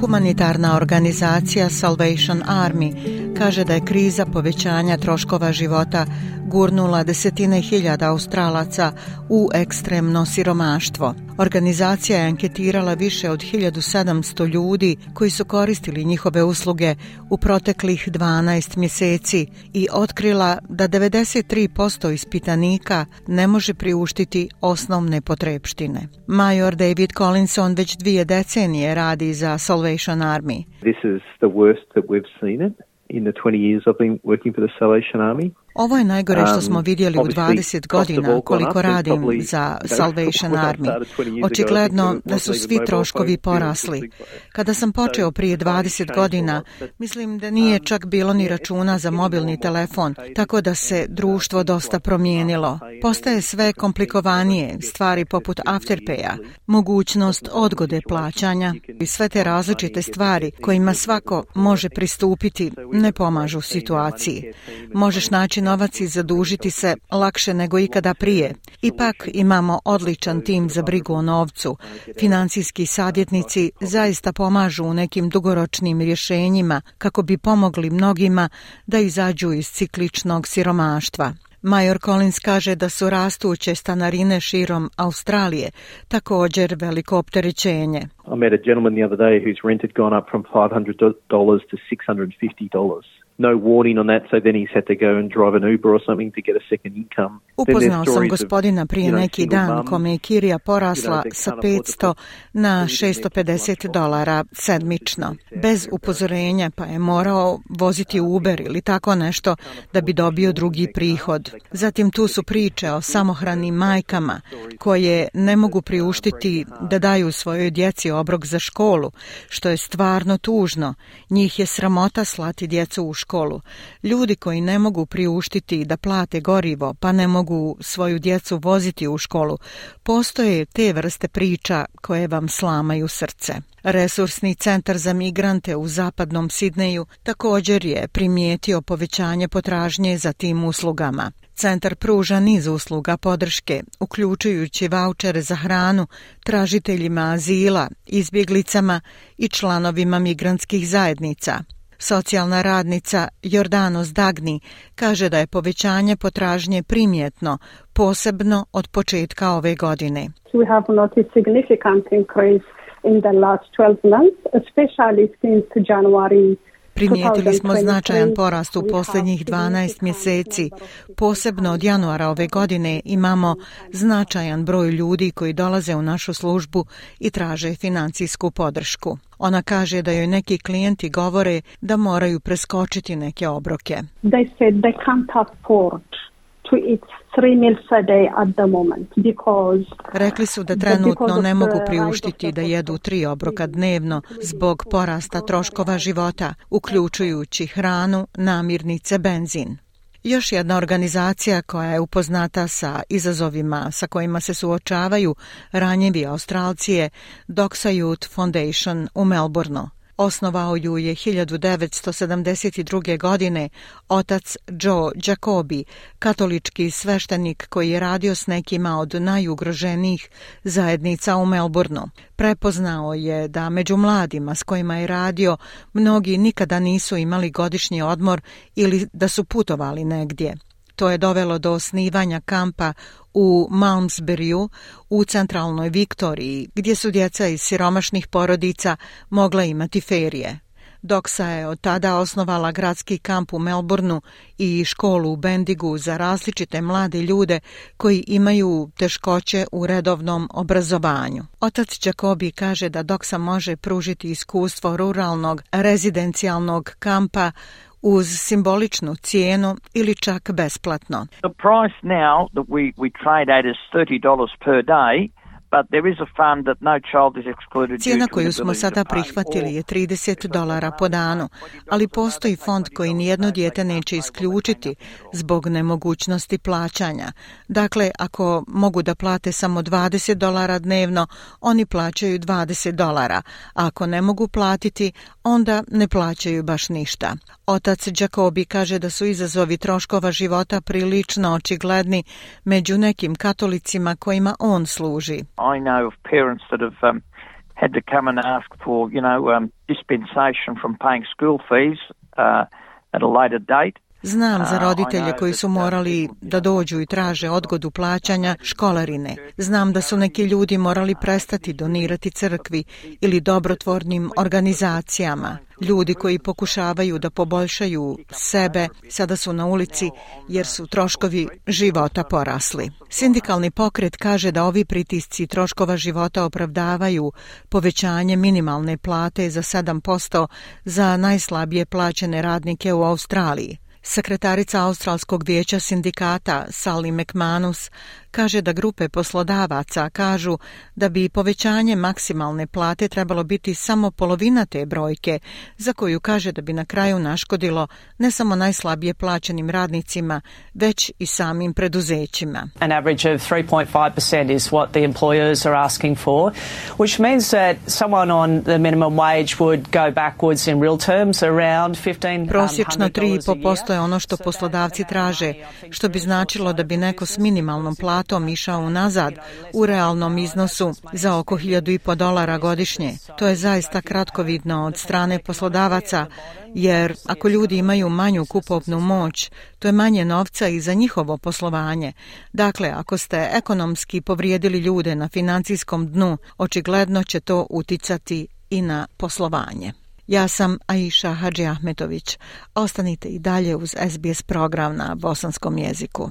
Humanitarna organizacija Salvation Army kaže da je kriza povećanja troškova života gurnula desetine hiljada Australaca u ekstremno siromaštvo. Organizacija je anketirala više od 1700 ljudi koji su koristili njihove usluge u proteklih 12 mjeseci i otkrila da 93% ispitanika ne može priuštiti osnovne potrebštine. Major David Collinson već dvije decenije radi za Salvation Army. This is the worst that we've seen it in the 20 years I've been working for the Salvation Army. Ovo je najgore što smo um, vidjeli u 20 godina koliko radim za Salvation Army. Očigledno da su svi troškovi porasli. Kada sam počeo prije 20 godina, mislim da nije čak bilo ni računa za mobilni telefon, tako da se društvo dosta promijenilo. Postaje sve komplikovanije, stvari poput afterpaya, mogućnost odgode plaćanja i sve te različite stvari kojima svako može pristupiti ne pomažu situaciji. Možeš naći novac i zadužiti se lakše nego ikada prije. Ipak imamo odličan tim za brigu o novcu. Financijski savjetnici zaista pomažu u nekim dugoročnim rješenjima kako bi pomogli mnogima da izađu iz cikličnog siromaštva. Major Collins kaže da su rastuće stanarine širom Australije također veliko opterećenje. I met a gentleman the other day whose rent had gone up from $500 to $650 no warning on that, so then he's had to go and drive an Uber or something to get a second income. Upoznao sam gospodina prije neki dan kome je kirija porasla sa 500 na 650 dolara sedmično, bez upozorenja, pa je morao voziti Uber ili tako nešto da bi dobio drugi prihod. Zatim tu su priče o samohranim majkama koje ne mogu priuštiti da daju svojoj djeci obrok za školu, što je stvarno tužno. Njih je sramota slati djecu u školu. Ljudi koji ne mogu priuštiti da plate gorivo, pa ne mogu svoju djecu voziti u školu, postoje te vrste priča koje vam slamaju srce. Resursni centar za migrante u zapadnom Sidneju također je primijetio povećanje potražnje za tim uslugama. Centar pruža niz usluga podrške, uključujući vaučere za hranu, tražiteljima azila, izbjeglicama i članovima migrantskih zajednica – Socijalna radnica Jordanos Dagni kaže da je povećanje potražnje primjetno, posebno od početka ove godine. We have noticed significant increase in the last 12 months, especially since January Primijetili smo značajan porast u posljednjih 12 mjeseci. Posebno od januara ove godine imamo značajan broj ljudi koji dolaze u našu službu i traže financijsku podršku. Ona kaže da joj neki klijenti govore da moraju preskočiti neke obroke. They said they can't afford to eat three meals a day at the moment because Rekli su da trenutno ne mogu priuštiti da jedu tri obroka dnevno zbog porasta troškova života, uključujući hranu, namirnice, benzin. Još jedna organizacija koja je upoznata sa izazovima sa kojima se suočavaju ranjevi Australci je Doxa Youth Foundation u Melbourneu. Osnovao ju je 1972. godine otac Joe Jacobi, katolički sveštenik koji je radio s nekima od najugroženijih zajednica u Melbourneu. Prepoznao je da među mladima s kojima je radio mnogi nikada nisu imali godišnji odmor ili da su putovali negdje. To je dovelo do osnivanja kampa u Malmesburyu u centralnoj Viktoriji, gdje su djeca iz siromašnih porodica mogla imati ferije. Doksa je od tada osnovala gradski kamp u Melbourneu i školu u Bendigu za različite mlade ljude koji imaju teškoće u redovnom obrazovanju. Otac Jacobi kaže da Doksa može pružiti iskustvo ruralnog rezidencijalnog kampa uz simboličnu cijenu ili čak besplatno. The price now that we we trade at is $30 per day Cijena koju smo sada prihvatili je 30 dolara po danu, ali postoji fond koji nijedno dijete neće isključiti zbog nemogućnosti plaćanja. Dakle, ako mogu da plate samo 20 dolara dnevno, oni plaćaju 20 dolara, a ako ne mogu platiti, onda ne plaćaju baš ništa. Otac Jacobi kaže da su izazovi troškova života prilično očigledni među nekim katolicima kojima on služi. I know of parents that have um, had to come and ask for, you know, um, dispensation from paying school fees uh, at a later date. Znam za roditelje koji su morali da dođu i traže odgodu plaćanja školarine. Znam da su neki ljudi morali prestati donirati crkvi ili dobrotvornim organizacijama. Ljudi koji pokušavaju da poboljšaju sebe sada su na ulici jer su troškovi života porasli. Sindikalni pokret kaže da ovi pritisci troškova života opravdavaju povećanje minimalne plate za 7% za najslabije plaćene radnike u Australiji. Sekretarica Australskog vijeća sindikata Sally McManus kaže da grupe poslodavaca kažu da bi povećanje maksimalne plate trebalo biti samo polovina te brojke, za koju kaže da bi na kraju naškodilo ne samo najslabije plaćenim radnicima, već i samim preduzećima. An average of 3.5% is what the employers are asking for, which means that someone on the minimum wage would go backwards in real terms around 15 Prosječno 3,5% je ono što poslodavci traže, što bi značilo da bi neko s minimalnom platom platom išao nazad u realnom iznosu za oko 1500 dolara godišnje. To je zaista kratkovidno od strane poslodavaca, jer ako ljudi imaju manju kupovnu moć, to je manje novca i za njihovo poslovanje. Dakle, ako ste ekonomski povrijedili ljude na financijskom dnu, očigledno će to uticati i na poslovanje. Ja sam Aisha Hadži Ahmetović. Ostanite i dalje uz SBS program na bosanskom jeziku